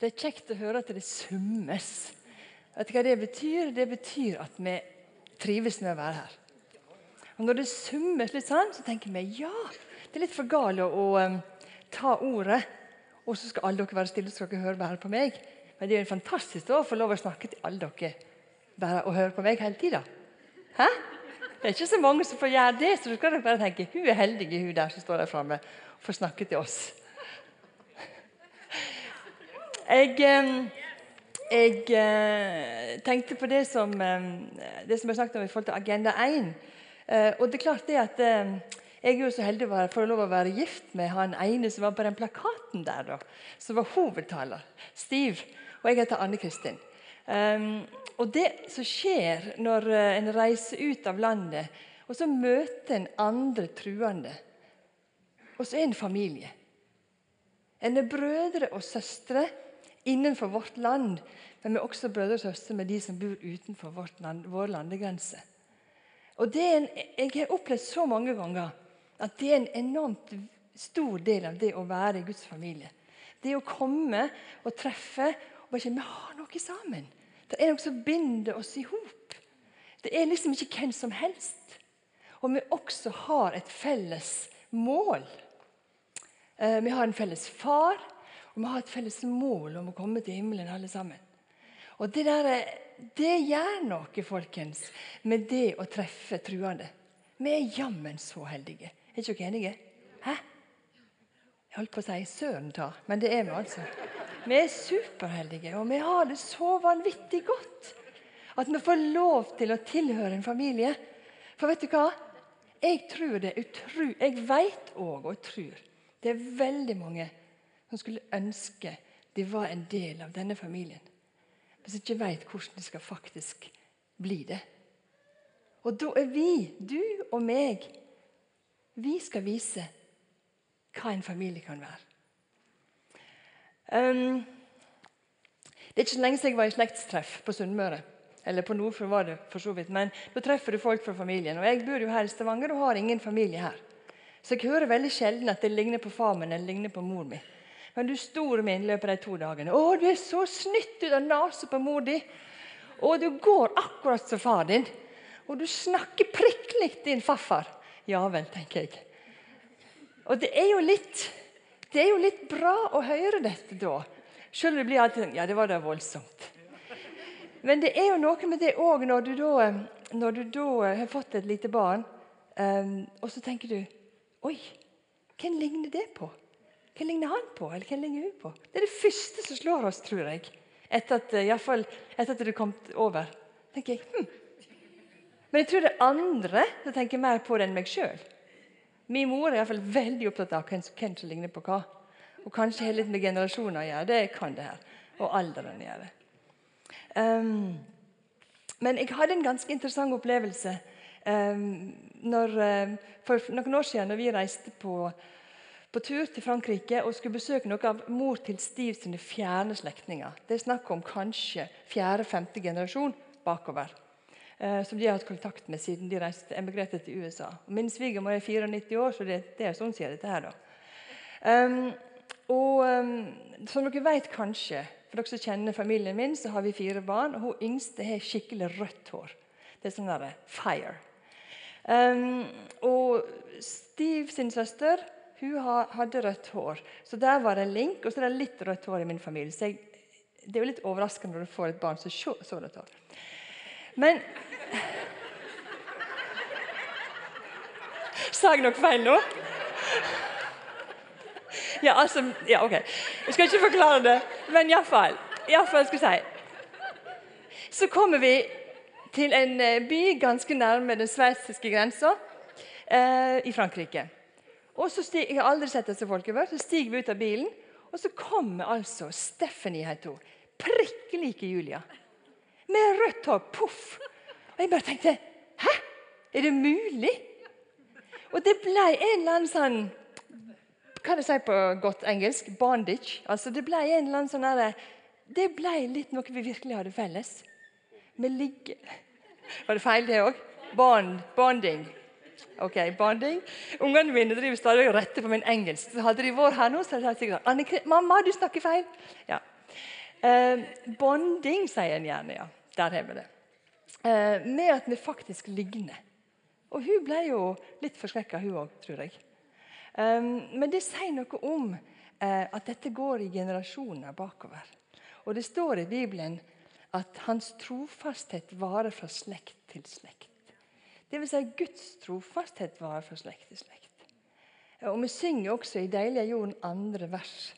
Det er kjekt å høre at det summes. Vet du hva det betyr? Det betyr at vi trives med å være her. Og Når det summes litt sånn, så tenker vi ja, det er litt for galt å, um, ta ordet, og så skal alle dere være stille og skal dere høre bare på meg. Men det er jo fantastisk å få lov å snakke til alle dere bare å høre på meg hele tida. Det er ikke så mange som får gjøre det, så du skal bare tenke hun er heldig, hun der som står der framme og får snakke til oss. Jeg, jeg eh, tenkte på det som, det som jeg snakket om i forhold til Agenda 1. Eh, og det er klart det at jeg er jo så heldig å få lov å være gift med han ene som var på den plakaten der. da, Som var hovedtaler. Steve. Og jeg heter Anne Kristin. Um, og det som skjer når eh, en reiser ut av landet, og så møter en andre truende, og så er en familie En er brødre og søstre innenfor vårt land, men vi er også brødre og søstre med de som bor utenfor vårt land, vår landegrense. Og det en, Jeg har opplevd så mange ganger at det er en enormt stor del av det å være i Guds familie. Det å komme og treffe og bare kjenne vi har noe sammen. Det er noe som binder oss i hop. Det er liksom ikke hvem som helst. Og vi også har et felles mål. Eh, vi har en felles far, og vi har et felles mål om å komme til himmelen alle sammen. Og Det, der, det gjør noe folkens, med det å treffe truende. Vi er jammen så heldige. Er ikke dere enige? Hæ? Jeg holdt på å si søren ta, men det er vi altså. Vi er superheldige, og vi har det så vanvittig godt. At vi får lov til å tilhøre en familie. For vet du hva? Jeg tror det utru... Jeg vet òg og tror det er veldig mange som skulle ønske de var en del av denne familien. Men som ikke vet hvordan de skal faktisk bli det. Og da er vi, du og meg, vi skal vise hva en familie kan være. Um, det er ikke så lenge siden jeg var i slektstreff på Sunnmøre. Eller på Nordfjord var det for så vidt. Men da treffer du folk fra familien. Og Jeg bor jo her i Stavanger og har ingen familie her. Så jeg hører veldig sjelden at det ligner på far min eller ligner på mor mi. Men du store min i løpet de to dagene 'Å, du er så snytt ut av nesa på mor di.' 'Og du går akkurat som far din.' 'Og du snakker prikk likt din farfar.' Ja vel, tenker jeg. Og det er jo litt det er jo litt bra å høre dette da. Selv om det blir alltid Ja, det var da voldsomt. Men det er jo noe med det òg når, når, du da har fått et lite barn, um, og så tenker du Oi, hvem ligner det på? Hvem ligner han på? Eller hvem ligner hun på? Det er det første som slår oss, tror jeg. Etter at, i fall, etter at det kom over. tenker jeg, hm. Men jeg tror det er andre som tenker mer på det enn meg sjøl. Min mor er i fall veldig opptatt av hvem, som ligner på hva. Og kanskje har litt med generasjoner å gjøre. Det kan det her. Og alderen å gjøre. Um, men jeg hadde en ganske interessant opplevelse um, når, um, for noen år siden når vi reiste på, på, tur til Frankrike og skulle besøke noe av mor til Steve sine fjerne slektninger. Det er snakk om kanskje fjerde-femte generasjon bakover. Eh, som de har hatt kontakt med siden de reiste, emigrerte til USA. Min svigermor er 94 år, så det, det er sånn sier dette her. da. Um, og um, Som dere vet kanskje, for dere som kjenner familien min, så har vi fire barn. og Hun yngste har skikkelig rødt hår. Det er sånn der, fire. Um, og Steve sin søster hun hadde rødt hår. Så der var det en link. Og så er det litt rødt hår i min familie. Så jeg, det er jo litt overraskende når du får et barn som så, så rødt hår. Men Sa jeg noe feil nå? Ja, altså Ja, OK. Jeg skal ikke forklare det, men iallfall. Iallfall skal jeg si Så kommer vi til en eh, by ganske nærme den sveitsiske grensa eh, i Frankrike. Og så stiger, Jeg har aldri sett disse folket før. Så stiger vi ut av bilen, og så kommer altså Stephanie, heter hun. Prikk like Julia. Med rødt hår. Poff! Og jeg bare tenkte Hæ? Er det mulig? Og det ble en eller annen sånn kan jeg si på godt engelsk? Bondage. Altså Det ble en eller annen sånn der, Det ble litt noe vi virkelig hadde felles. Vi ligger Var det feil, det òg? Bond, bonding. Ok, bonding. Ungene mine driver stadig og retter på min engelsk. Så Hadde de vært her nå, så hadde de sikkert sagt 'Mamma, du snakker feil'. Ja. Eh, bonding, sier en gjerne. ja. Der har vi det. Eh, med at vi faktisk ligner. Og hun ble jo litt forskrekka, hun òg, tror jeg. Eh, men det sier noe om eh, at dette går i generasjoner bakover. Og det står i Bibelen at hans trofasthet varer fra slekt til slekt. Vil si Guds trofasthet varer fra slekt til slekt. Og Vi synger også i 'Deilige jorden' andre vers.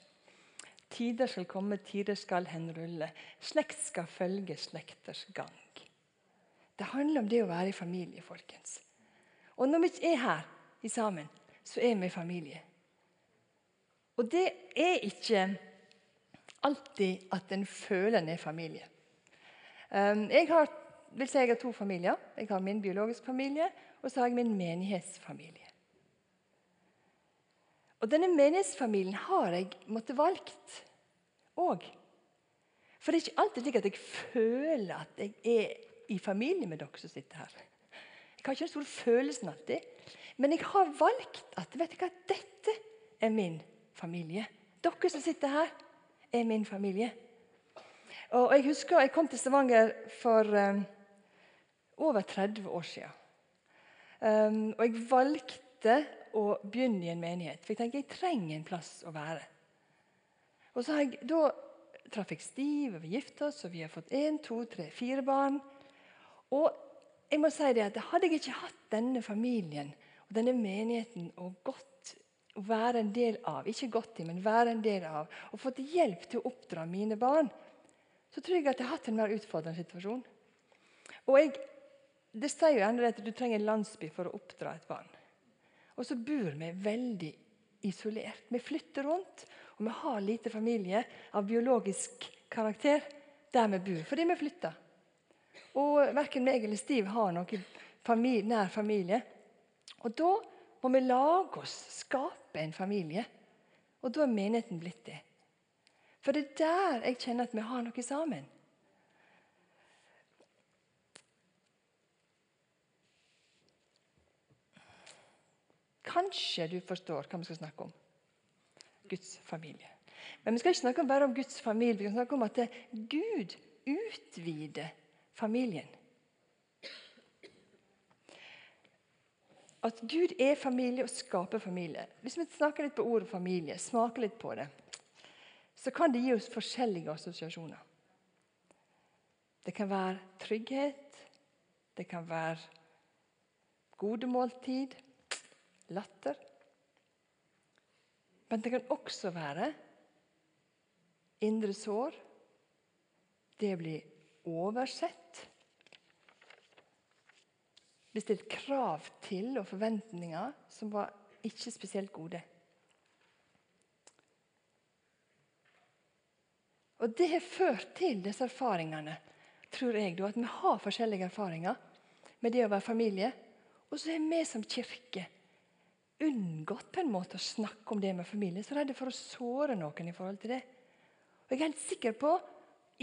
Tider skal komme, tider skal henrulle. Slekt skal følge slekters gang. Det handler om det å være i familie, folkens. Og når vi ikke er her i sammen, så er vi familie. Og det er ikke alltid at en føler en er familie. Um, jeg har, vil si jeg har to familier. Jeg har min biologiske familie, og så har jeg min menighetsfamilie. Og denne menighetsfamilien har jeg måttet valgt òg. For det er ikke alltid slik at jeg føler at jeg er i familie med dere som sitter her. Jeg har ikke den store følelsen alltid. Men jeg har valgt at vet du hva, dette er min familie. Dere som sitter her, er min familie. Og Jeg husker jeg kom til Stavanger for um, over 30 år siden. Um, og jeg valgte å begynne i en menighet. For jeg tenker jeg trenger en plass å være. Og så har jeg, Da traff jeg Stiv, og vi gifta oss, og vi har fått én, to, tre, fire barn. Og jeg må si det at Hadde jeg ikke hatt denne familien og denne menigheten og godt å være en del av, ikke godt i, men være en del av, og fått hjelp til å oppdra mine barn, så tror jeg at jeg har hatt en mer utfordrende situasjon. Og jeg, Det sier jo gjerne at du trenger en landsby for å oppdra et barn. Og så bor vi veldig isolert. Vi flytter rundt, og vi har lite familie av biologisk karakter der vi bor, fordi vi flytter. Og Verken meg eller Stiv har noen familie, nær familie. Og Da må vi lage oss, skape en familie. Og da er menigheten blitt det. For det er der jeg kjenner at vi har noe sammen. Kanskje du forstår hva vi skal snakke om. Guds familie. Men vi skal ikke snakke bare om Guds familie, vi skal snakke om at Gud utvider familien. At Gud er familie og skaper familie. Hvis vi snakker litt på ordet familie, smaker litt på det, så kan det gi oss forskjellige assosiasjoner. Det kan være trygghet, det kan være gode måltid, latter. Men det kan også være indre sår, det blir oversett. Det blir stilt krav til og forventninger som var ikke spesielt gode. Og Det har ført til disse erfaringene, tror jeg, at vi har forskjellige erfaringer med det å være familie. Og så har vi som kirke unngått på en måte å snakke om det med familie. Så redde for å såre noen i forhold til det. Og Jeg er helt sikker på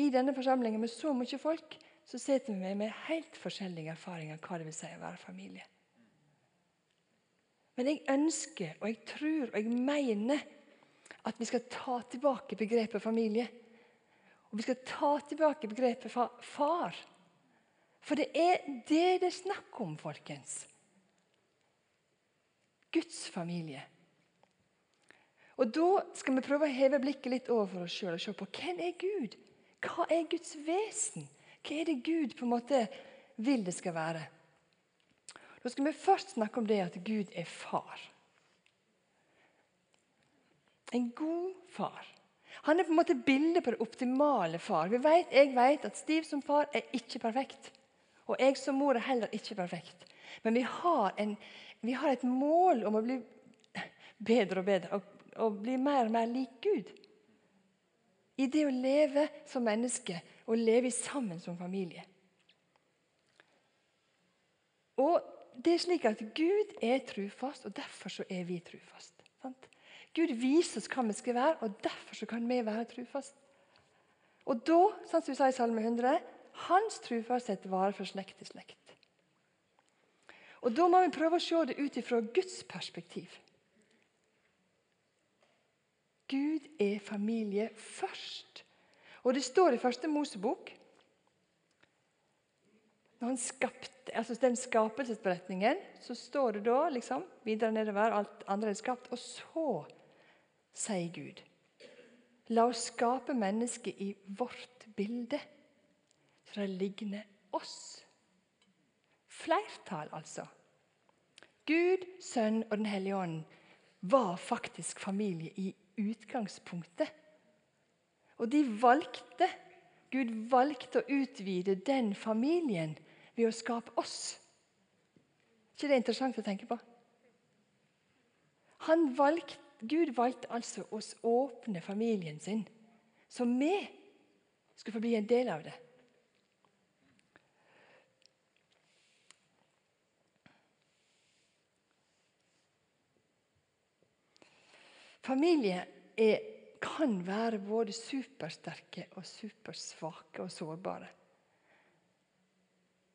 i denne forsamlingen med så mye folk, så sitter vi med helt forskjellige erfaringer hva det vil si å være familie. Men jeg ønsker, og jeg tror og jeg mener at vi skal ta tilbake begrepet familie. Og vi skal ta tilbake begrepet far. For det er det det er snakk om, folkens. Guds familie. Og Da skal vi prøve å heve blikket litt over oss sjøl og se på hvem er Gud hva er Guds vesen? Hva er det Gud på en måte vil det skal være? Da skal vi først snakke om det at Gud er far. En god far. Han er på en måte bildet på det optimale far. Vi vet, jeg vet at Stiv som far er ikke perfekt. Og jeg som mor er heller ikke perfekt. Men vi har, en, vi har et mål om å bli bedre og bedre og, og bli mer og mer lik Gud i det å leve som menneske og leve sammen som familie. Og det er slik at Gud er trufast, og derfor så er vi trufast. Sant? Gud viser oss hva vi skal være, og derfor så kan vi være trufast. Og da, sånn som vi sa i Salme 100, hans trufasthet varer fra slekt til slekt. Og Da må vi prøve å se det ut ifra Guds perspektiv. Gud er familie først. Og det står i første Mosebok når han skapte, altså Den skapelsesberetningen, så står det da liksom, videre nedover alt andre er skapt. Og så sier Gud La oss skape mennesket i vårt bilde, så det ligner oss. Flertall, altså. Gud, Sønn og Den hellige ånd var faktisk familie i utgangspunktet. Og de valgte Gud valgte å utvide den familien ved å skape oss. ikke det er interessant å tenke på? Valgte, Gud valgte altså oss åpne familien sin, så vi skulle få bli en del av det. Familie er, kan være både supersterke og supersvake og sårbare.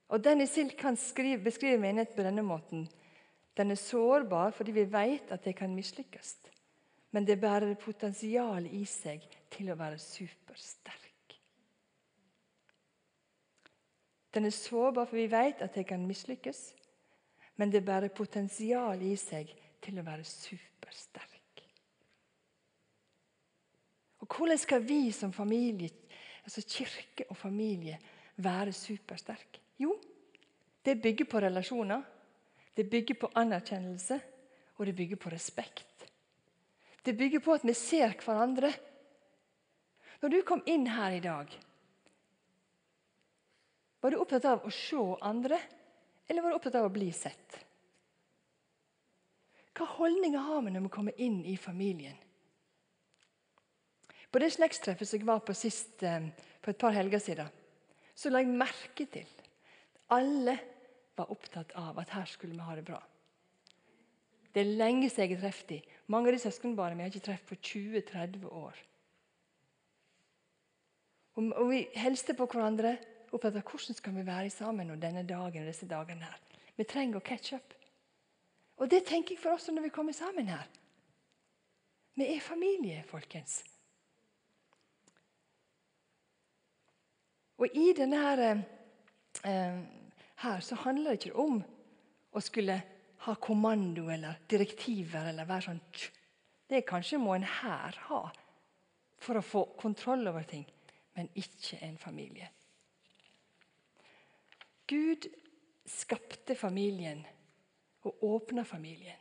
Og Dennis Hill kan skrive, beskrive menigheten på denne måten. Den er sårbar fordi vi vet at det kan mislykkes. Men det bærer potensial i seg til å være supersterk. Den er sårbar fordi vi vet at det kan mislykkes, men det bærer potensial i seg til å være supersterk. Og Hvordan skal vi som familie, altså kirke og familie, være supersterke? Jo, det bygger på relasjoner, det bygger på anerkjennelse, og det bygger på respekt. Det bygger på at vi ser hverandre. Når du kom inn her i dag, var du opptatt av å se andre, eller var du opptatt av å bli sett? Hva holdninger har vi når vi kommer inn i familien? På det slektstreffet som jeg var på sist eh, for et par helger siden, så la jeg merke til alle var opptatt av at her skulle vi ha det bra. Det er lenge siden jeg har truffet dem. Mange av de søskenbarna mine har ikke truffet på 20-30 år. Og Vi hilste på hverandre, opptatt av hvordan skal vi være sammen denne dagen og disse dagene. her. Vi trenger å catch up. Og Det tenker jeg for oss når vi kommer sammen her. Vi er familie, folkens. Og i denne her, eh, her så handler det ikke om å skulle ha kommando eller direktiver eller være sånn Det kanskje må en hær ha for å få kontroll over ting, men ikke en familie. Gud skapte familien og åpna familien.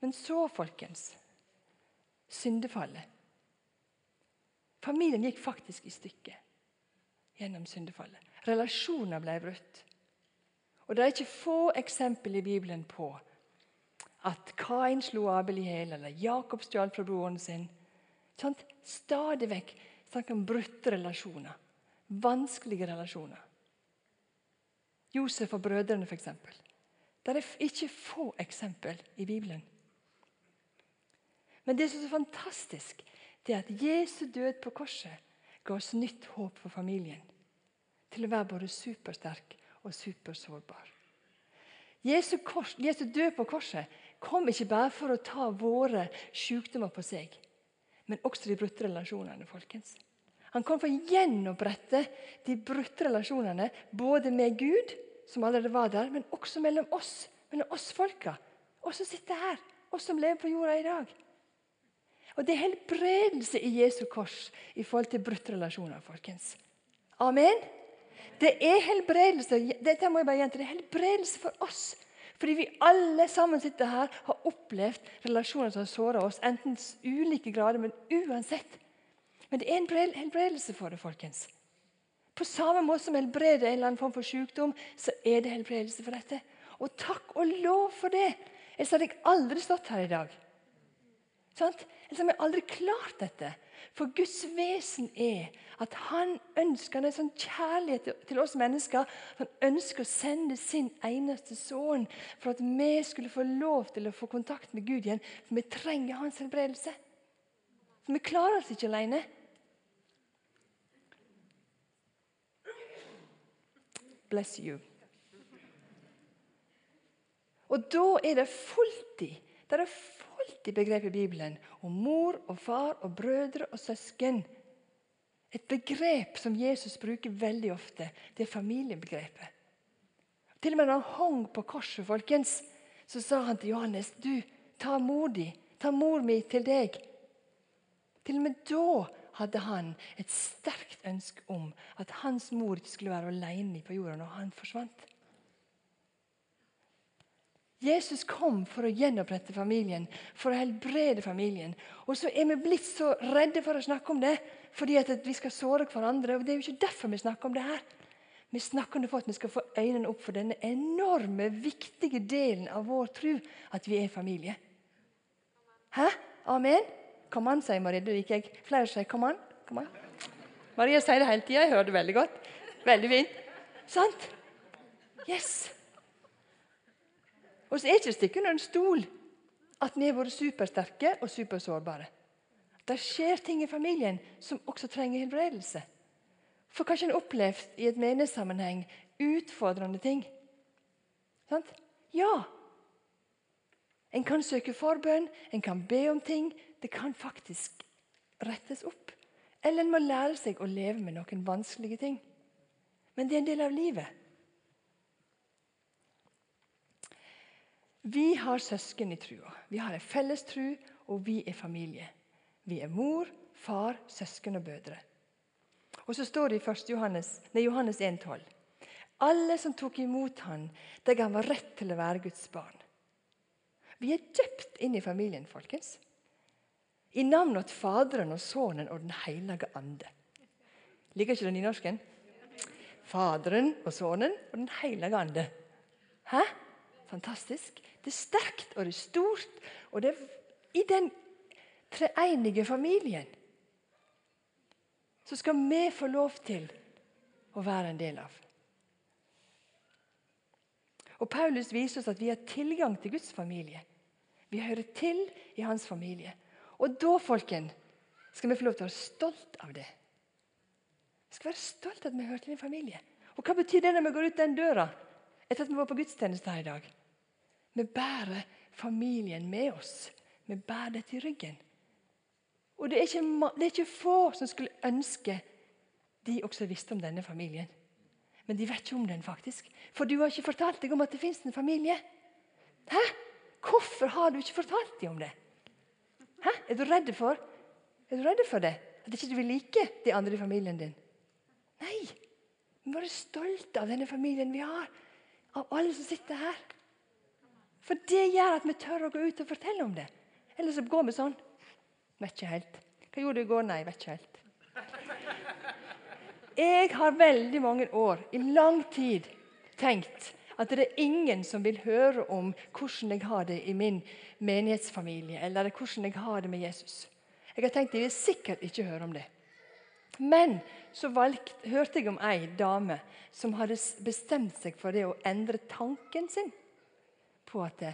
Men så, folkens syndefallet. Familien gikk faktisk i stykker gjennom syndefallet. Relasjoner ble brutt. Og Det er ikke få eksempel i Bibelen på at Kain slo Abel i hjel, eller Jakob stjal fra broren sin. Sånn, stadig vekk snakker om brutte relasjoner. Vanskelige relasjoner. Josef og brødrene, f.eks. Det er ikke få eksempel i Bibelen. Men det som er så fantastisk, det er at Jesu død på korset ga oss nytt håp for familien. Til å være både supersterk og supersårbar. Jesu, kors, Jesu død på korset kom ikke bare for å ta våre sykdommer på seg, men også de brutte relasjonene. folkens. Han kom for å gjenopprette de brutte relasjonene både med Gud, som allerede var der, men også mellom oss, mellom oss folka. Oss som sitter her, oss som lever på jorda i dag. Og Det er helbredelse i Jesu kors i forhold til brutte relasjoner. folkens. Amen. Det er helbredelse dette må jeg bare gjenta, det er helbredelse for oss. Fordi vi alle sammen sitter her har opplevd relasjoner som har såra oss. Enten ulike grader, men uansett. Men det er en helbredelse for det. folkens. På samme måte som helbreder en eller annen form for sykdom, så er det helbredelse for dette. Og takk og lov for det! Ellers hadde jeg aldri stått her i dag. Sant? Ellers har vi aldri klart dette. For Guds vesen er at han ønsker en sånn kjærlighet til oss mennesker. Han ønsker å sende sin eneste sønn for at vi skulle få lov til å få kontakt med Gud igjen. For vi trenger hans helbredelse. For vi klarer oss ikke alene. Bless you. Og da er det fulltid. Det er alltid begrep i Bibelen om mor og far og brødre og søsken. Et begrep som Jesus bruker veldig ofte, det er familiebegrepet. Til og med når han hang på korset, folkens, så sa han til Johannes du, ta mor di, ta mor mi til deg. Til og med da hadde han et sterkt ønske om at hans mor ikke skulle være alene på jorda når han forsvant. Jesus kom for å gjenopprette familien, for å helbrede familien. Og så er vi blitt så redde for å snakke om det fordi at vi skal såre hverandre. og Det er jo ikke derfor vi snakker om det her. Vi snakker om det for at vi skal få øynene opp for denne enorme, viktige delen av vår tro, at vi er familie. Hæ? Amen? Kom an, sier Marie. Du liker jeg. Flere sier kom an. Kom an. Maria sier det hele tida. Jeg hører det veldig godt. Veldig fint. Sant? Yes. Og så er det ikke stikk under en stol at vi har vært supersterke og supersårbare. Det skjer ting i familien som også trenger helbredelse. For kanskje en opplevd i et menighetssammenheng utfordrende ting. Sant? Ja. En kan søke forbønn, en kan be om ting. Det kan faktisk rettes opp. Eller en må lære seg å leve med noen vanskelige ting. Men det er en del av livet. Vi har søsken i trua. Vi har en felles tru, og vi er familie. Vi er mor, far, søsken og bødre. Og så står det i 1. Johannes, nei, Johannes 1,12.: Alle som tok imot han, de ga han rett til å være Guds barn. Vi er døpt inn i familien, folkens. I navnet Faderen og Sønnen og Den hellige ande. Liker ikke den nynorsken? Faderen og Sønnen og Den hellige ande. Hæ? Fantastisk. Det er sterkt, og det er stort. Og det er i den treenige familien så skal vi få lov til å være en del av. Og Paulus viser oss at vi har tilgang til Guds familie. Vi hører til i hans familie. Og da folken, skal vi få lov til å være stolt av det. Vi skal være stolt av at vi hører til en familie. Og Hva betyr det når vi går ut den døra etter at vi var på gudstjeneste her i dag? Vi bærer familien med oss. Vi bærer det til ryggen. Og det er, ikke, det er ikke få som skulle ønske de også visste om denne familien. Men de vet ikke om den, faktisk. For du har ikke fortalt deg om at det fins en familie. Hæ? Hvorfor har du ikke fortalt dem om det? Hæ? Er du redd for Er du redd for det? At ikke du vil like de andre i familien din? Nei. Vi må være stolte av denne familien vi har. Av alle som sitter her. For det gjør at vi tør å gå ut og fortelle om det. Eller så går vi sånn. Vet ikke helt. Hva gjorde du i går? Nei, vet ikke helt. Jeg har veldig mange år, i lang tid, tenkt at det er ingen som vil høre om hvordan jeg har det i min menighetsfamilie, eller hvordan jeg har det med Jesus. Jeg har tenkt jeg vil sikkert ikke høre om det. Men så valgt, hørte jeg om ei dame som hadde bestemt seg for det å endre tanken sin på at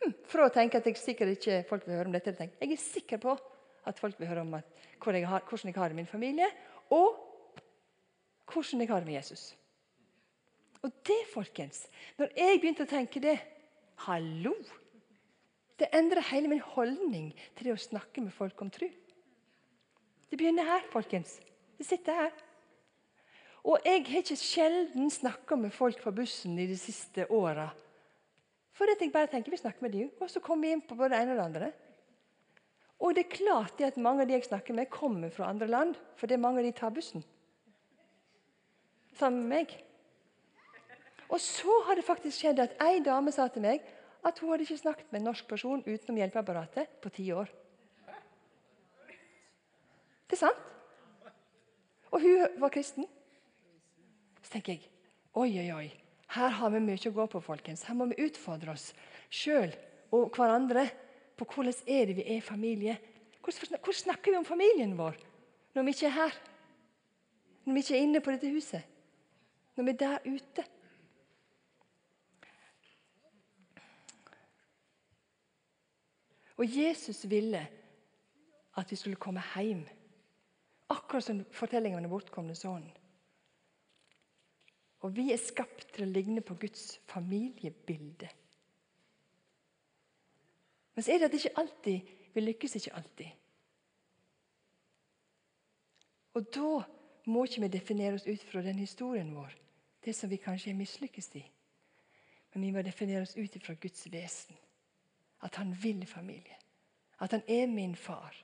hm, Fra å tenke at jeg sikkert ikke folk vil høre om dette, jeg jeg er sikker på at folk vil høre om at, hvordan, jeg har, hvordan jeg har det i min familie, og hvordan jeg har det med Jesus. Og det, folkens Når jeg begynte å tenke det Hallo! Det endrer hele min holdning til det å snakke med folk om tro. Det begynner her, folkens. Det sitter her. Og jeg har ikke sjelden snakka med folk på bussen i de siste åra for jeg bare tenker, Vi snakker med dem, og så kommer vi inn på både det ene og det andre. Og det er klart at mange av de jeg snakker med, kommer fra andre land. For det er mange av de tar bussen. Sammen med meg. Og så har det faktisk skjedd at ei dame sa til meg at hun hadde ikke snakket med en norsk person utenom hjelpeapparatet på ti år. Det er sant. Og hun var kristen. Så tenker jeg oi, oi, oi. Her har vi mye å gå på, folkens. Her må vi utfordre oss sjøl og hverandre på hvordan er det vi er familie. Hvordan, snakker vi om familien vår når vi ikke er her? Når vi ikke er inne på dette huset? Når vi er der ute? Og Jesus ville at vi skulle komme hjem. Akkurat som fortellingen om den bortkomne sønnen. Og vi er skapt til å ligne på Guds familiebilde. Men så er det at ikke alltid vi lykkes ikke alltid. Og da må ikke vi definere oss ut fra den historien vår, det som vi kanskje er mislykkes i. Men vi må definere oss ut fra Guds vesen. At han vil familie. At han er min far.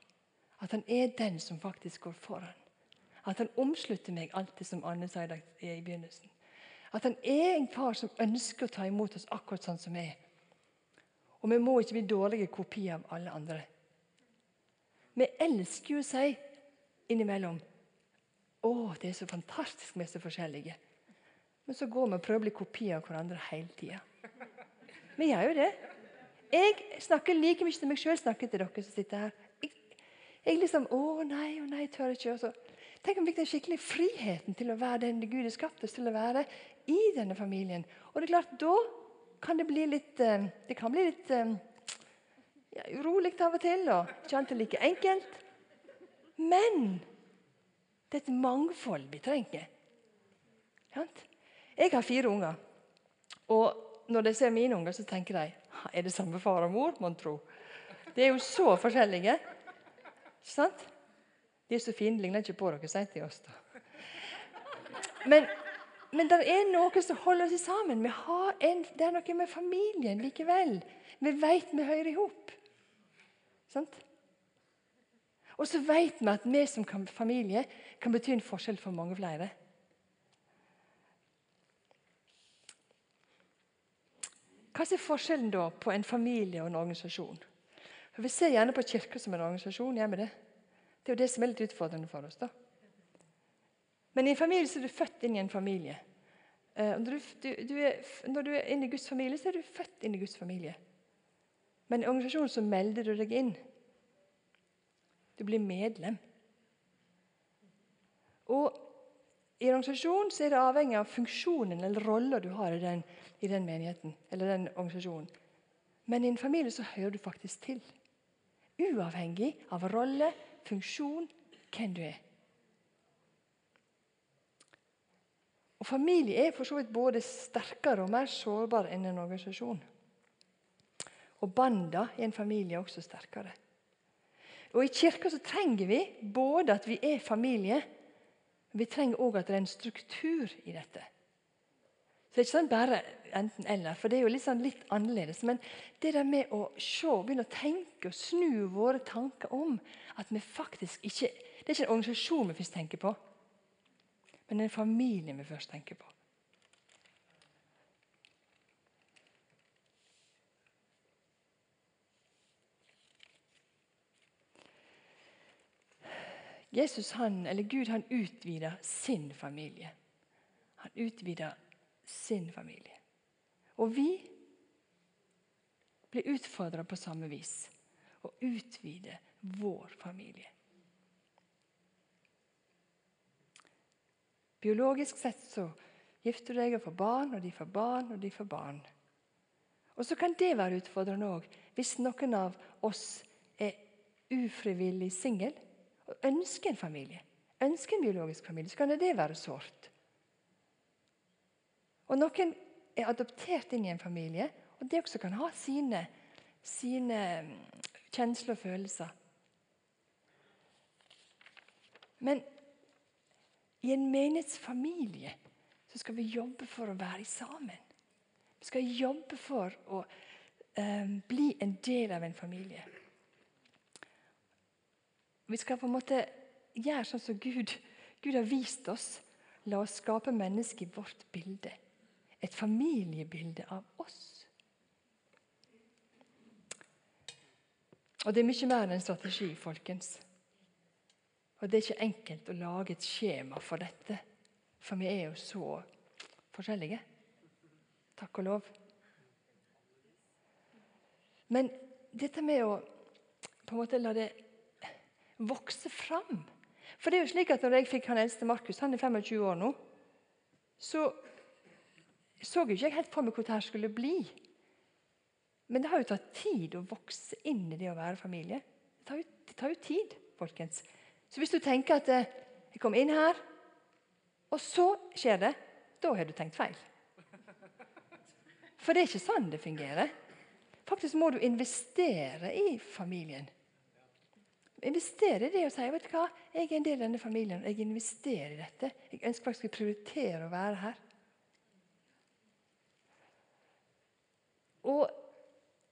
At han er den som faktisk går foran. At han omslutter meg alt det som Anne sa i begynnelsen. At han er en far som ønsker å ta imot oss akkurat sånn som vi er. Og vi må ikke bli dårlige kopier av alle andre. Vi elsker jo å si innimellom å, det er så fantastisk vi er så forskjellige. Men så går vi og prøver å bli kopier av hverandre hele tida. Vi gjør jo det. Jeg snakker like mye til meg sjøl snakker til dere som sitter her. Jeg, jeg liksom Å nei, å nei, jeg tør ikke. Og så. Tenk om vi fikk den skikkelig friheten til å være den Gud har skapt oss til å være i denne familien. Og det er klart, da kan det bli litt eh, Det kan bli litt eh, ja, urolig av og til, og ikke alltid like enkelt. Men det er et mangfold vi trenger. Jeg har fire unger. Og når de ser mine unger, så tenker de er det samme far og mor, mon tro. De er jo så forskjellige. Ikke sant? De er så fine, ligner ikke på dere, sier til oss. da. Men men det er noe som holder oss sammen. En, det er noe med familien likevel. Vi vet vi hører i hop. Og så vet vi at vi som familie kan bety en forskjell for mange flere. Hva er forskjellen da på en familie og en organisasjon? For Vi ser gjerne på Kirka som en organisasjon. gjør vi Det Det er jo det som er litt utfordrende for oss. da. Men i en familie så er du født inn i en familie. Eh, når du, du er, når du er inne i Guds familie, så er du født inn i Guds familie. Men i organisasjonen så melder du deg inn. Du blir medlem. Og I en organisasjon så er det avhengig av funksjonen eller rolla du har i den, i den menigheten eller den organisasjonen. Men i en familie så hører du faktisk til. Uavhengig av rolle, funksjon, hvem du er. Og Familie er for så vidt både sterkere og mer sårbar enn en organisasjon. Og Banda i en familie er også sterkere. Og I kirka så trenger vi både at vi er familie, men vi trenger òg at det er en struktur i dette. Så Det er ikke sånn bare enten-eller, for det er jo litt, sånn litt annerledes. Men det der med å se, begynne å tenke og snu våre tanker om at vi faktisk ikke Det er ikke en organisasjon vi først tenker på men en familie vi først tenker på. Jesus han, eller Gud han utvider sin familie. Han utvida sin familie. Og vi blir utfordra på samme vis. Å utvide vår familie. Biologisk sett så gifter du deg og får barn, og de får barn, og de får barn. Og Så kan det være utfordrende òg hvis noen av oss er ufrivillig singel og ønsker en familie. Ønsker en biologisk familie, så kan det være sårt. Og Noen er adoptert inn i en familie, og det også kan ha sine, sine mm, kjensler og følelser. Men i en menighetsfamilie så skal vi jobbe for å være sammen. Vi skal jobbe for å eh, bli en del av en familie. Vi skal på en måte gjøre sånn som Gud, Gud har vist oss. La oss skape mennesket i vårt bilde. Et familiebilde av oss. Og det er mye mer enn en strategi, folkens. Og Det er ikke enkelt å lage et skjema for dette, for vi er jo så forskjellige. Takk og lov. Men dette med å på en måte la det vokse fram For det er jo slik at når jeg fikk han eldste Markus, han er 25 år nå, så så jo ikke helt for meg hvor dette skulle bli. Men det har jo tatt tid å vokse inn i det å være familie. Det tar jo, det tar jo tid, folkens. Så hvis du tenker at eh, jeg kom inn her, og så skjer det, da har du tenkt feil. For det er ikke sånn det fungerer. Faktisk må du investere i familien. Investere i det og si vet du hva, jeg er en del av denne familien. Jeg investerer i dette. Jeg ønsker faktisk å prioritere å være her. Og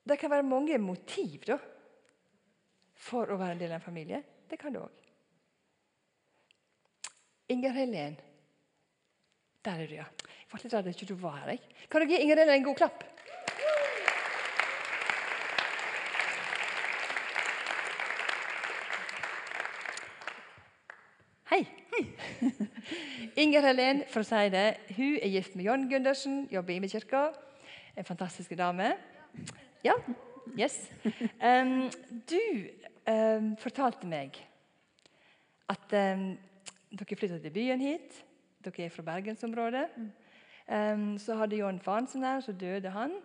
det kan være mange motiv da, for å være en del av en familie. Det kan det òg. Inger Helen. Der er du, ja. Jeg var litt redd ikke du var her. Jeg. Kan du gi Inger Helen en god klapp? Hei. Inger Helen, for å si det, hun er gift med John Gundersen, jobber i Imekirka. En fantastisk dame. Ja. Yes. Um, du um, fortalte meg at um, dere flytta til byen hit. Dere er fra bergensområdet. Um, så hadde John faren sin der, så døde han.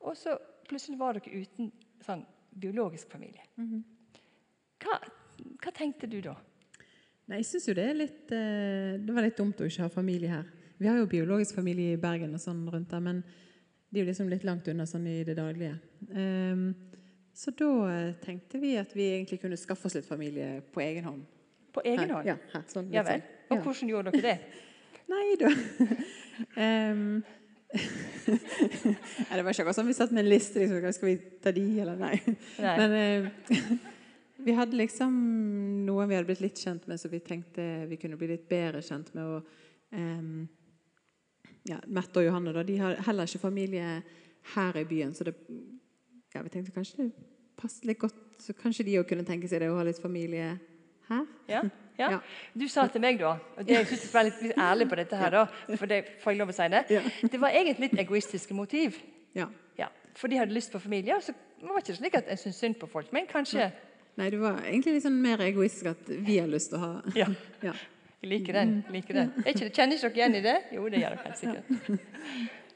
Og så plutselig var dere uten sånn, biologisk familie. Hva, hva tenkte du da? Nei, jeg syns jo det er litt eh, Det var litt dumt å ikke ha familie her. Vi har jo biologisk familie i Bergen og sånn rundt der, men de er jo liksom litt langt unna sånn i det daglige. Ehm, så da tenkte vi at vi egentlig kunne skaffe oss litt familie på egen hånd. På egen Her, hånd? Ja, her, sånn, Ja vel. sånn. Og Ja. hvordan gjorde dere det? Nei da. um, nei, det var ikke akkurat sånn vi satt med en liste. Liksom, skal vi ta de, eller nei? Nei. Men uh, vi hadde liksom noen vi hadde blitt litt kjent med, så vi tenkte vi kunne bli litt bedre kjent med. Og, ehm, ja, Mette og Johanne da, de har heller ikke familie her i byen, så det, ja, vi tenkte kanskje det passet litt godt. Så kanskje de òg kunne tenke seg det å ha litt familie her. Ja? ja. Ja. Du sa til meg da og Jeg synes jeg skal være litt, litt ærlig på dette, her da, for det får jeg lov å si det. Ja. Det var egentlig litt egoistiske motiv. Ja. Ja, For de hadde lyst på familie. og så var det ikke slik at jeg syntes synd på folk, men kanskje Nei, det var egentlig litt sånn mer egoistisk at vi har lyst til å ha Ja. ja. Jeg liker den. liker den. Ikke, kjenner ikke dere igjen i det? Jo, det gjør dere helt sikkert.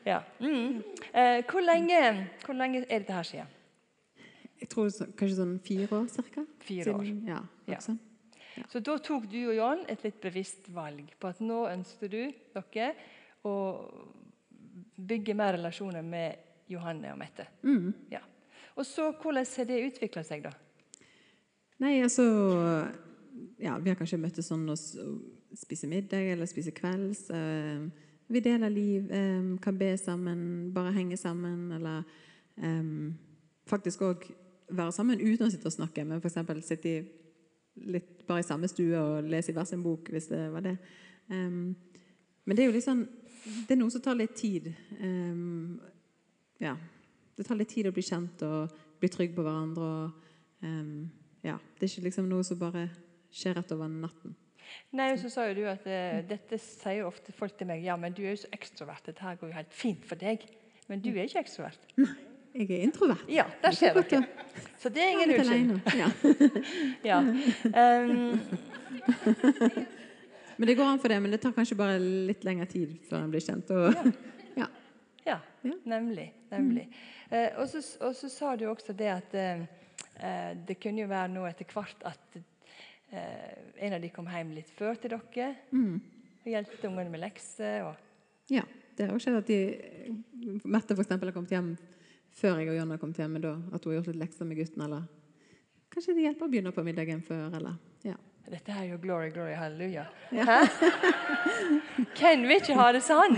Ja. Mm. Eh, hvor, lenge, hvor lenge er dette her siden? Jeg tror så, kanskje sånn fire år cirka. Fire år. Siden- Ja, Ja. sånt. Så da tok du og John et litt bevisst valg på at nå ønsker du dere å bygge mer relasjoner med Johanne og Mette. Mm. Ja. Og så, Hvordan har det utvikla seg, da? Nei, altså Ja, vi har kanskje møttes sånn og spise middag eller spise kvelds. eh, vi deler liv, eh, kan be sammen, bare henge sammen, eller eh, faktisk òg være sammen uten å sitte og snakke, men f.eks. sitte litt bare i samme stue og lese i hver sin bok, hvis det var det. Um, men det er jo litt sånn Det er noe som tar litt tid. Um, ja. Det tar litt tid å bli kjent og bli trygg på hverandre. og um, ja, Det er ikke liksom noe som bare skjer rett over natten. Nei, og så sa jo du at uh, Dette sier jo ofte folk til meg. Ja, men du er jo så ekstrovert. Dette her går jo helt fint for deg. Men du er ikke ekstrovert. Nei, Jeg er introvert. Ja, der ser er dere. Så det er ingen unnskyldning. Ja. Ja. Um, Men det går an for det, men det tar kanskje bare litt lengre tid før en blir kjent. Og, ja. Ja, Ja. nemlig. nemlig. Og, så, og så sa du også det at eh, det kunne jo være nå etter hvert at eh, en av de kom hjem litt før til dere Mm. og hjalp ungene med lekser. Og, ja. Det har jo skjedd at de Mette eksempel, har kommet hjem før jeg og John har kommet hjem. Da, at hun har gjort litt lekser med gutten. Eller kanskje de hjelper å begynne på middagen før. Eller, ja. Dette er jo glory, glory, halleluja. Ja. Hvem vil ikke ha det sånn?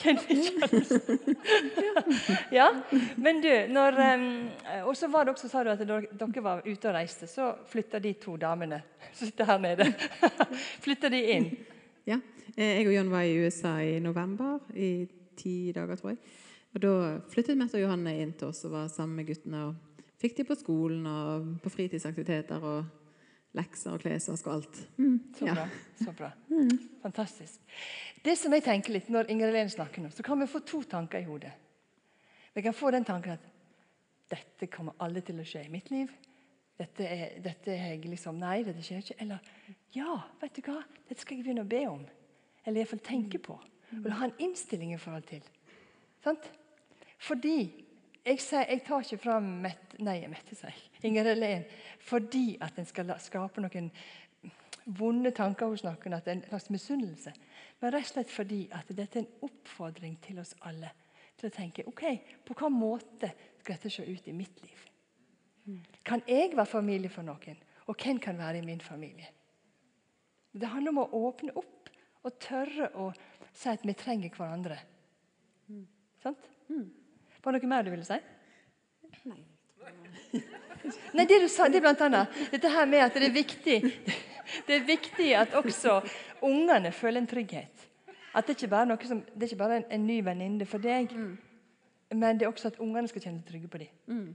Hvem vil ikke ha det sånn? Ja, men du, når, um, Og så var det også, sa du at dere var ute og reiste, så flytta de to damene som sitter her nede, flytta de inn. Ja. Eh, Jeg og John var i USA i november, i ti dager, tror jeg. Og Da flyttet Mette og Johanne inn til oss og var sammen med guttene. og Fikk de på skolen og på fritidsaktiviteter og lekser og klesvask og alt. Mm, Så ja. bra. så bra. Fantastisk. Det som jeg tenker litt Når Inger Helene snakker nå, så kan vi få to tanker i hodet. Vi kan få den tanken at dette kommer aldri til å skje i mitt liv. Dette er, dette er jeg liksom Nei, dette skjer ikke. Eller ja, vet du hva, dette skal jeg begynne å be om. Eller iallfall tenke på. Og ha en innstilling i forhold til. Sant? Fordi jeg, sier, jeg tar ikke fram Mette, nei, Mette, sier. Inger Helene fordi at en skal skape noen vonde tanker hos noen, at det er en slags misunnelse. Men rett og slett fordi at dette er en oppfordring til oss alle til å tenke ok, på hvilken måte skal dette se ut i mitt liv? Kan jeg være familie for noen? Og hvem kan være i min familie? Det handler om å åpne opp og tørre å si at vi trenger hverandre. Mm. Sant? Mm. Var det noe mer du ville si? Nei. Nei, det du sa, det er blant annet dette her med at det er viktig det er viktig at også ungene føler en trygghet. At Det ikke bare, er, som, det er ikke bare en, en ny venninne for deg, mm. men det er også at ungene skal kjenne seg trygge på dem. Mm.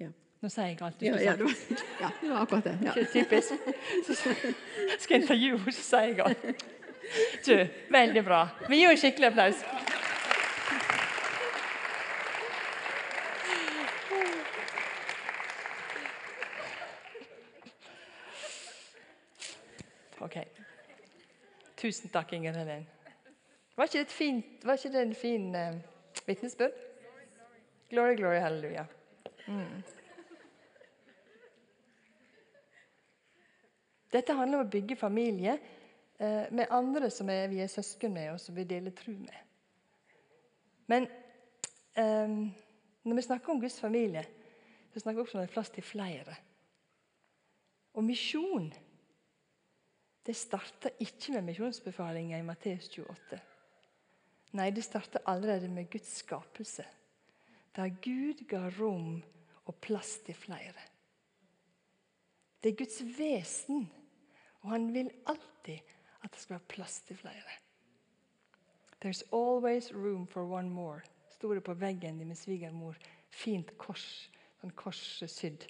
Ja. Nå sier jeg alt du skulle ja, sagt. Ja, det var akkurat det. Ja. Typisk. Så skal jeg intervjue henne, så sier jeg alt. Du, veldig bra. Vi gir en skikkelig applaus. Ok. Tusen takk, Inger Helen. Var ikke det, fint, var ikke det en fin uh, vitnesbyrd? Glory, glory, halleluja. Mm. Dette handler om å bygge familie uh, med andre som er, vi er søsken med, og som vi deler tro med. Men um, når vi snakker om Guds familie, så snakker vi også om det er plass til flere. Og misjon det starta ikke med misjonsbefalinga i Matteus 28. Nei, det starta allerede med Guds skapelse, der Gud ga rom og plass til flere. Det er Guds vesen, og han vil alltid at det skal være plass til flere. There's always room for one more, sto det på veggen til min svigermor. Fint kors, sånn korssydd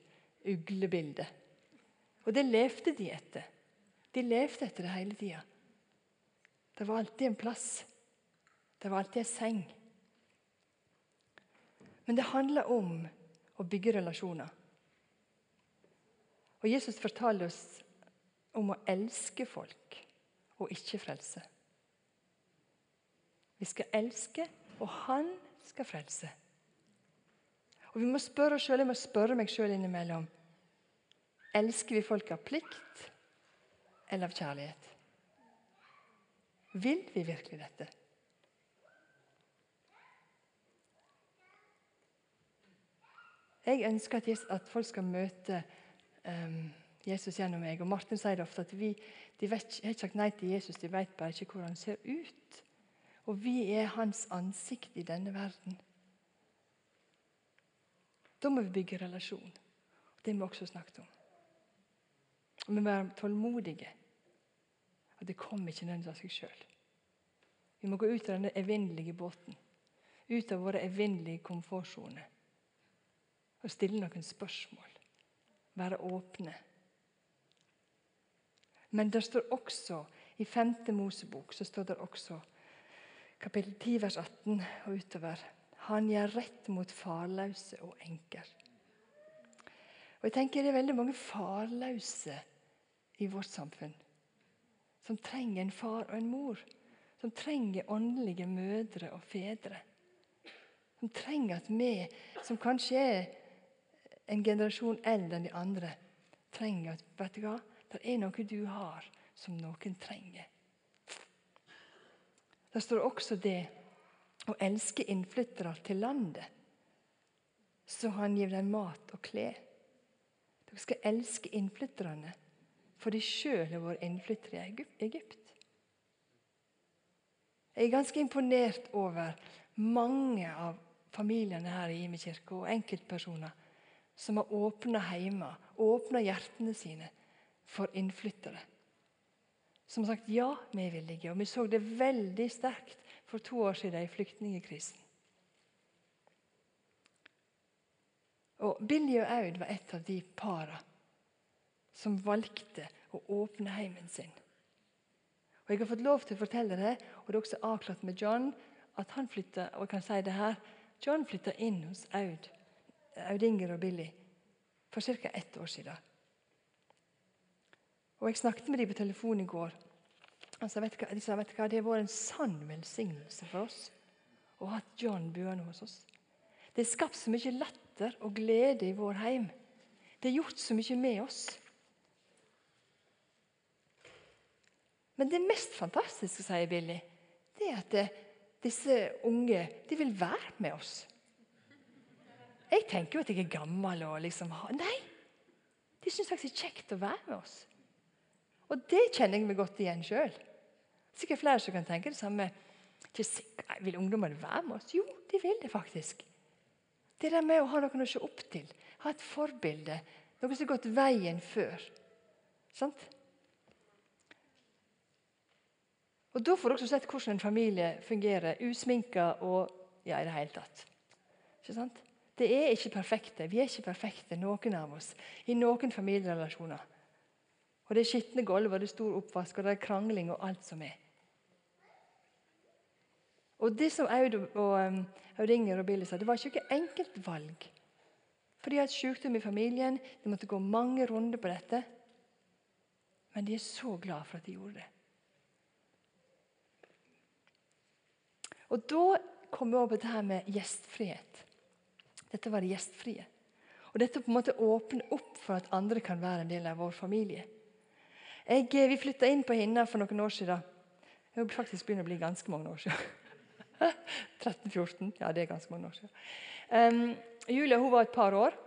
uglebilde. Og det levde de etter. De levde etter det hele tida. Det var alltid en plass. Det var alltid en seng. Men det handler om å bygge relasjoner. Og Jesus fortalte oss om å elske folk og ikke frelse. Vi skal elske, og han skal frelse. Og Vi må spørre oss selv, Jeg må spørre meg sjøl innimellom. Elsker vi folk av plikt, eller av kjærlighet? Vil vi virkelig dette? Jeg ønsker at, at folk skal møte um, Jesus gjennom meg. Og Martin sier det ofte at vi de vet, har ikke sagt nei til Jesus, de vet bare ikke hvordan han ser ut. Og vi er hans ansikt i denne verden. Da må vi bygge relasjon. Det har vi også snakket om. Og vi må være tålmodige. At det kommer ikke nødvendigvis av seg sjøl. Vi må gå ut av denne evinnelige båten. Ut av våre evinnelige komfortsoner. Og stille noen spørsmål. Være åpne. Men det står også i 5. Mosebok så står det også kapittel 10 vers 18 og utover Han gjør rett mot farløse og enker. Og jeg tenker Det er veldig mange farløse i vårt samfunn. Som trenger en far og en mor. Som trenger åndelige mødre og fedre. Som trenger at vi, som kanskje er en generasjon eldre enn de andre, trenger at vet du hva, det er noe du har som noen trenger. Det står også det å elske innflyttere til landet, så han gir dem mat og klær. Dere skal elske innflytterne for de sjøl har vært innflyttere i Egypt. Jeg er ganske imponert over mange av familiene her i Ime kirke og enkeltpersoner som har åpna hjemme, åpna hjertene sine for innflyttere. Som har sagt ja, vi er villige. Og vi så det veldig sterkt for to år siden i flyktningkrisen. Og Billy og Aud var et av de parene som valgte å åpne heimen sin. Og Jeg har fått lov til å fortelle det, og det er også avklart med John at han flytta og jeg kan si det her, John flytta inn hos Aud, Aud Inger og Billy for ca. ett år siden. Og Jeg snakket med dem på telefon i går. Altså, vet hva, de sa vet hva, det har vært en sann velsignelse for oss å ha John buende hos oss. Det er skapt så mye latter og glede i vår heim. Det er gjort så mye med oss. Men det mest fantastiske, sier Billy, det er at disse unge de vil være med oss. Jeg tenker jo at jeg er gammel og liksom Nei! De syns faktisk det er kjekt å være med oss. Og det kjenner jeg meg godt igjen sjøl. Sikkert flere som kan tenke det samme. Vil ungdommene være med oss? Jo, de vil det faktisk. Det der med å ha noen å se opp til, ha et forbilde, noe som har gått veien før. Sant? Og Da får også sett hvordan en familie fungerer, usminka og ja, i det hele tatt. Ikke sant? Det er ikke perfekte. Vi er ikke perfekte, noen av oss, i noen familierelasjoner. Og Det er skitne gulv, og det er stor oppvask, og det er krangling og alt som er. Og Det som Aud og um, Aud Inger og Billy sa, det var ikke noe enkelt valg. For de har hatt sykdom i familien, de måtte gå mange runder på dette. Men de er så glad for at de gjorde det. Og Da kom vi over på det her med gjestfrihet. Dette var det gjestfrie. Og Dette på en måte åpner opp for at andre kan være en del av vår familie. Jeg, eh, vi flytta inn på Hinna for noen år siden. Det faktisk begynner å bli ganske mange år siden. 13-14. Ja, det er ganske mange år siden. Um, Julia hun var et par år.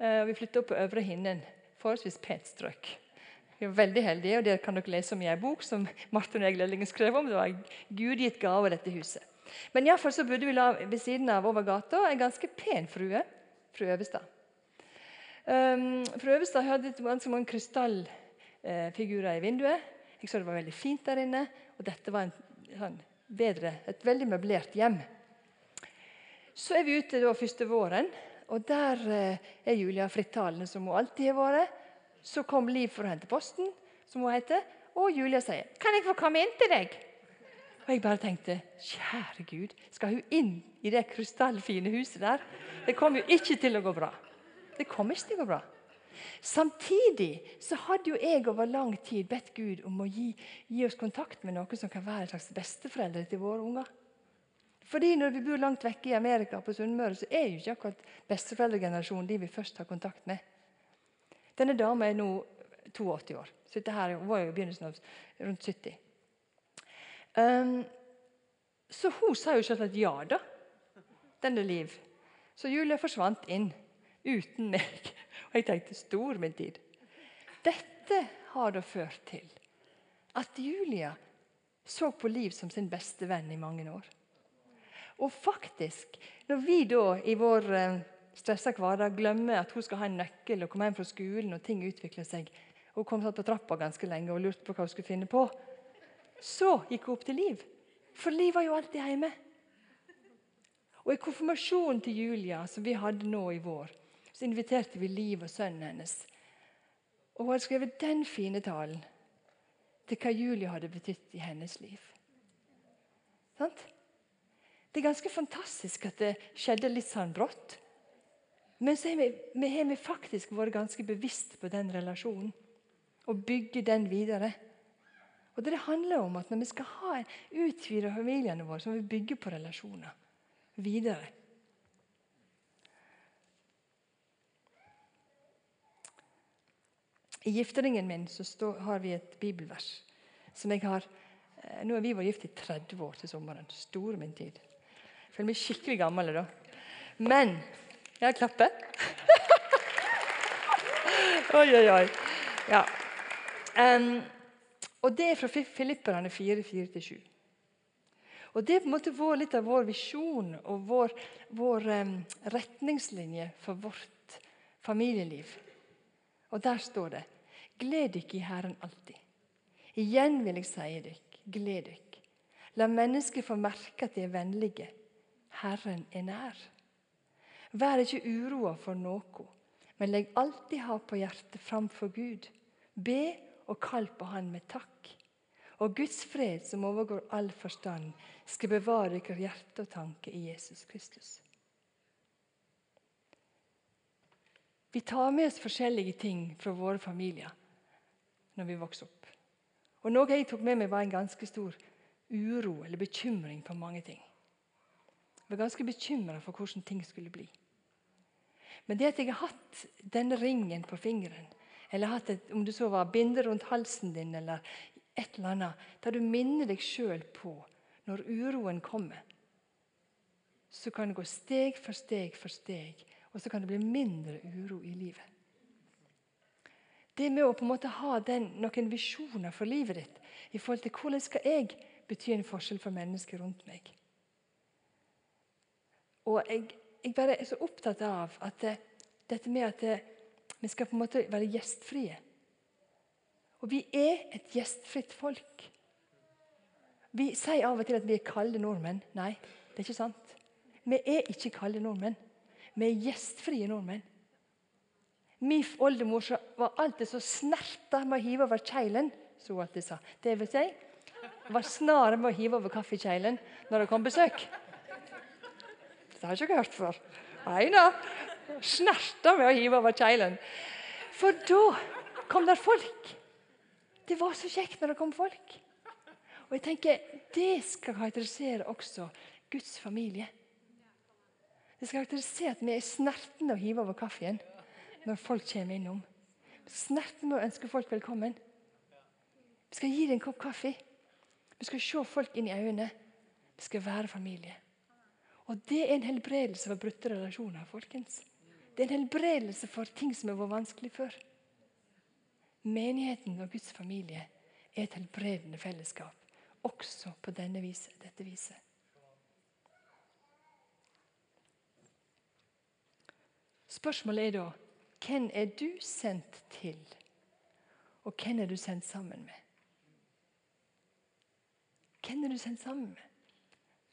Uh, vi flytta opp på Øvre Hinnen. Forholdsvis pent strøk. Vi var veldig heldige, og Det kan dere lese om i en bok som Martin og jeg Lellingen skrev om. Det var Gud gitt gave, dette huset. Men iallfall så bodde vi ved siden av over gata en ganske pen frue. Fru Øvestad. Um, fru Øvestad hadde ganske mange krystallfigurer i vinduet. Jeg så det var veldig fint der inne. Og dette var en, en bedre, et veldig møblert hjem. Så er vi ute da første våren, og der eh, er Julia frittalende som hun alltid har vært. Så kom Liv for å hente posten, som hun heter, og Julia sier 'Kan jeg få komme inn til deg?' Og jeg bare tenkte kjære Gud, skal hun inn i det krystallfine huset der? Det kommer jo ikke til å gå bra. Det kommer ikke til å gå bra. Samtidig så hadde jo jeg over lang tid bedt Gud om å gi, gi oss kontakt med noen som kan være en slags besteforeldre til våre unger. Fordi Når vi bor langt vekke i Amerika, på Sunnmøre, så er jo ikke akkurat besteforeldregenerasjonen de vi først har kontakt med. Denne dama er nå 82 år. Så dette her var jo i begynnelsen av rundt 70. Um, så hun sa jo selvsagt ja, da. Denne Liv. Så Julie forsvant inn uten meg. Og jeg tenkte stor min tid. Dette har da ført til at Julia så på Liv som sin beste venn i mange år. Og faktisk, når vi da i vår eh, stressa hverdag glemmer at hun skal ha en nøkkel og komme hjem fra skolen, og ting utvikler seg. Hun kom satt på trappa ganske lenge og lurte på hva hun skulle finne på. Så gikk hun opp til Liv, for Liv var jo alltid hjemme. Og I konfirmasjonen til Julia, som vi hadde nå i vår, så inviterte vi Liv og sønnen hennes. Og Hun hadde skrevet den fine talen til hva Julia hadde betydd i hennes liv. Sant? Det er ganske fantastisk at det skjedde litt sånn brått. Men så har vi, faktisk vært ganske bevisst på den relasjonen og bygge den videre. Og Det handler om at når vi skal ha utvide familiene våre, så må vi bygge på relasjoner videre. I gifteringen min så står, har vi et bibelvers som jeg har eh, Nå har vi vært gift i 30 år til sommeren. Store min tid. Jeg føler meg skikkelig gammel da. Men ja, klapper. oi, oi, oi. Ja. Um, og det er fra Filipperne 4-4-7. Og Det er på en måte vår, litt av vår visjon og vår, vår um, retningslinje for vårt familieliv. Og Der står det Gled dere i Herren alltid. Igjen vil jeg si dere, gled dere. La mennesker få merke at de er vennlige. Herren er nær. Vær ikke uroa for noe, men legg alltid ha på hjertet framfor Gud. Be og kall på Han med takk. Og Guds fred, som overgår all forstand, skal bevare deres hjerte og tanke i Jesus Kristus. Vi tar med oss forskjellige ting fra våre familier når vi vokser opp. Og Noe jeg tok med meg, var en ganske stor uro eller bekymring for mange ting. Jeg var ganske bekymra for hvordan ting skulle bli. Men det at jeg har hatt denne ringen på fingeren, eller hatt et, om du så var binde rundt halsen din, eller et eller annet, der du minner deg sjøl på når uroen kommer, så kan det gå steg for steg for steg, og så kan det bli mindre uro i livet. Det med å på en måte ha den, noen visjoner for livet ditt i forhold til hvordan skal jeg bety en forskjell for mennesker rundt meg. Og jeg, jeg bare er så opptatt av at det, dette med at det, vi skal på en måte være gjestfrie. Og vi er et gjestfritt folk. Vi sier av og til at vi er kalde nordmenn. Nei, det er ikke sant. Vi er ikke kalde nordmenn. Vi er gjestfrie nordmenn. Min oldemor var alltid så snerta med å hive over kjelen, som hun alltid sa. Det vil si, var snar med å hive over kaffekjelen når det kom besøk. Det har jeg ikke hørt før. Da. Snerta med å hive over kjelen. For da kom der folk. Det var så kjekt når det kom folk. Og jeg tenker, Det skal karakterisere også Guds familie. Det skal karakterisere at vi er snertne å hive over kaffen når folk kommer innom. Snertne med å ønske folk velkommen. Vi skal gi dem en kopp kaffe. Vi skal se folk inn i øynene. Vi skal være familie. Og Det er en helbredelse for brutte relasjoner. folkens. Det er en helbredelse for ting som har vært vanskelig før. Menigheten og Guds familie er et helbredende fellesskap, også på denne viset, dette viset. Spørsmålet er da hvem er du sendt til, og hvem er du sendt sammen med? Hvem er du sendt sammen med?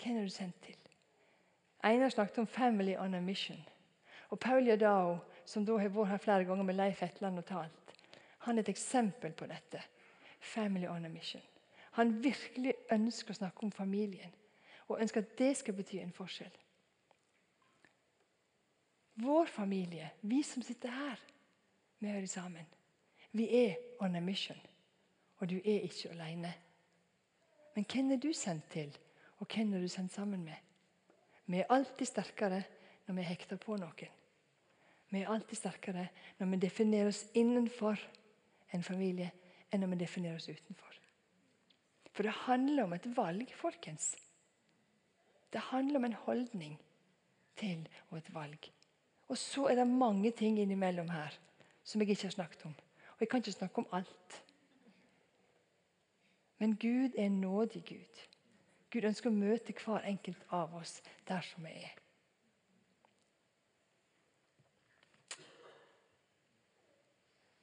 Hvem er du sendt til? Einar snakket om 'family on a mission'. Og Paul Jadao, som da har vært her flere ganger med Leif Hetland og talt, han er et eksempel på dette. Family on a mission. Han virkelig ønsker å snakke om familien, og ønsker at det skal bety en forskjell. Vår familie, vi som sitter her, vi hører sammen. Vi er on a mission, og du er ikke alene. Men hvem er du sendt til, og hvem er du sendt sammen med? Vi er alltid sterkere når vi hekter på noen. Vi er alltid sterkere når vi definerer oss innenfor en familie, enn når vi definerer oss utenfor. For det handler om et valg, folkens. Det handler om en holdning til og et valg. Og så er det mange ting innimellom her som jeg ikke har snakket om. Og jeg kan ikke snakke om alt. Men Gud er en nådig Gud. Gud ønsker å møte hver enkelt av oss der som vi er.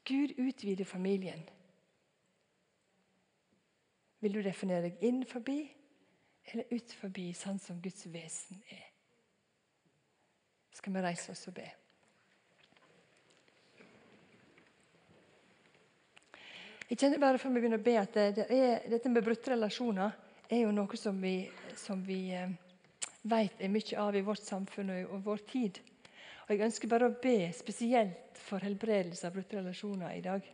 Gud utvider familien. Vil du definere deg inn forbi eller ut forbi, sånn som Guds vesen er? skal vi reise oss og be. Jeg kjenner bare før vi begynner å be at det, det er, dette med brutte relasjoner er jo noe som vi, som vi eh, vet er mye av i vårt samfunn og, i vår tid. Og Jeg ønsker bare å be spesielt for helbredelse av brutte relasjoner i dag.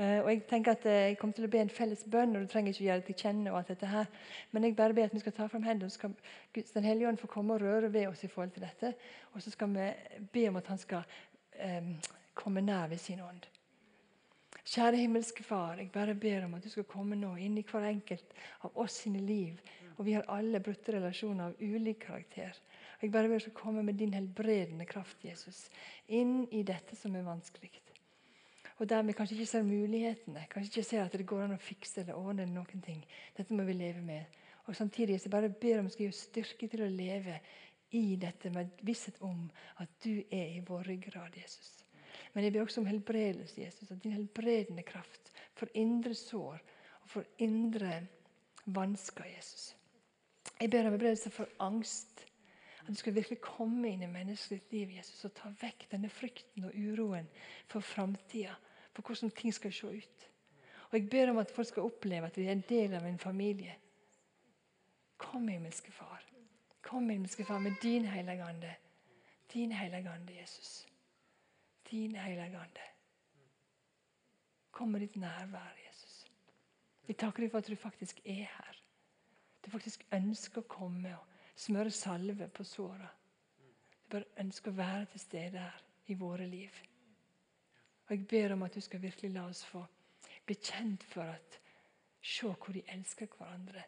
Uh, og Jeg tenker at eh, jeg kommer til å be en felles bønn, og du trenger ikke å gjøre det til kjenne. og alt dette her. Men jeg bare ber at vi skal ta fram hendene, så skal Guds, Den hellige ånd få komme og røre ved oss i forhold til dette. Og så skal vi be om at han skal um, komme nær ved sin ånd. Kjære himmelske Far, jeg bare ber om at du skal komme nå inn i hver enkelt av oss sine liv. Og vi har alle brutte relasjoner av ulik karakter. Jeg bare ber deg komme med din helbredende kraft, Jesus, inn i dette som er vanskelig. Og der vi kanskje ikke ser mulighetene, kanskje ikke ser at det går an å fikse eller ordne noen ting. Dette må vi leve med. Og Samtidig så bare ber om skal gi oss styrke til å leve i dette med visshet om at du er i vår ryggrad, Jesus. Men jeg ber også om helbredelse, Jesus. At din helbredende kraft for indre sår og for indre vansker, Jesus. Jeg ber om helbredelse for angst. At du skal virkelig komme inn i menneskets liv Jesus, og ta vekk denne frykten og uroen for framtida for hvordan ting skal se ut. Og Jeg ber om at folk skal oppleve at vi er en del av en familie. Kom, himmelske Far. Kom, himmelske Far, med din hellige ande. Din hellige ande, Jesus. Din hellige ande. Kom med ditt nærvær, Jesus. Vi takker deg for at du faktisk er her. Du faktisk ønsker å komme og smøre salve på såra. Du bare ønsker å være til stede her i våre liv. Og Jeg ber om at du skal virkelig la oss få bli kjent for at Se hvor de elsker hverandre.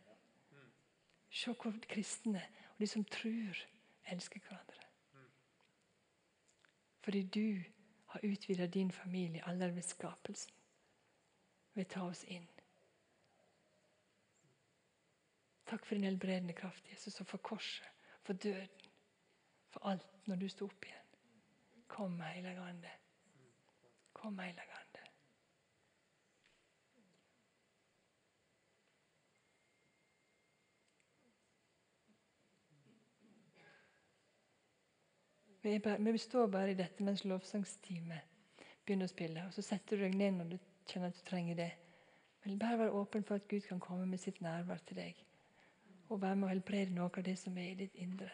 Se hvor kristne og de som tror, elsker hverandre. Fordi du har utvida din familie allerede ved skapelsen. Ved ta oss inn. Takk for din helbredende kraft, Jesus, og for korset, for døden, for alt når du sto opp igjen. Kom, Hellige Ande. Kom, Hellige Ande. Vi, vi står bare i dette mens lovsangsteamet begynner å spille. og Så setter du deg ned når du kjenner at du trenger det. Men bare vær åpen for at Gud kan komme med sitt nærvær til deg. Og være med å helbrede noe av det som er i ditt indre.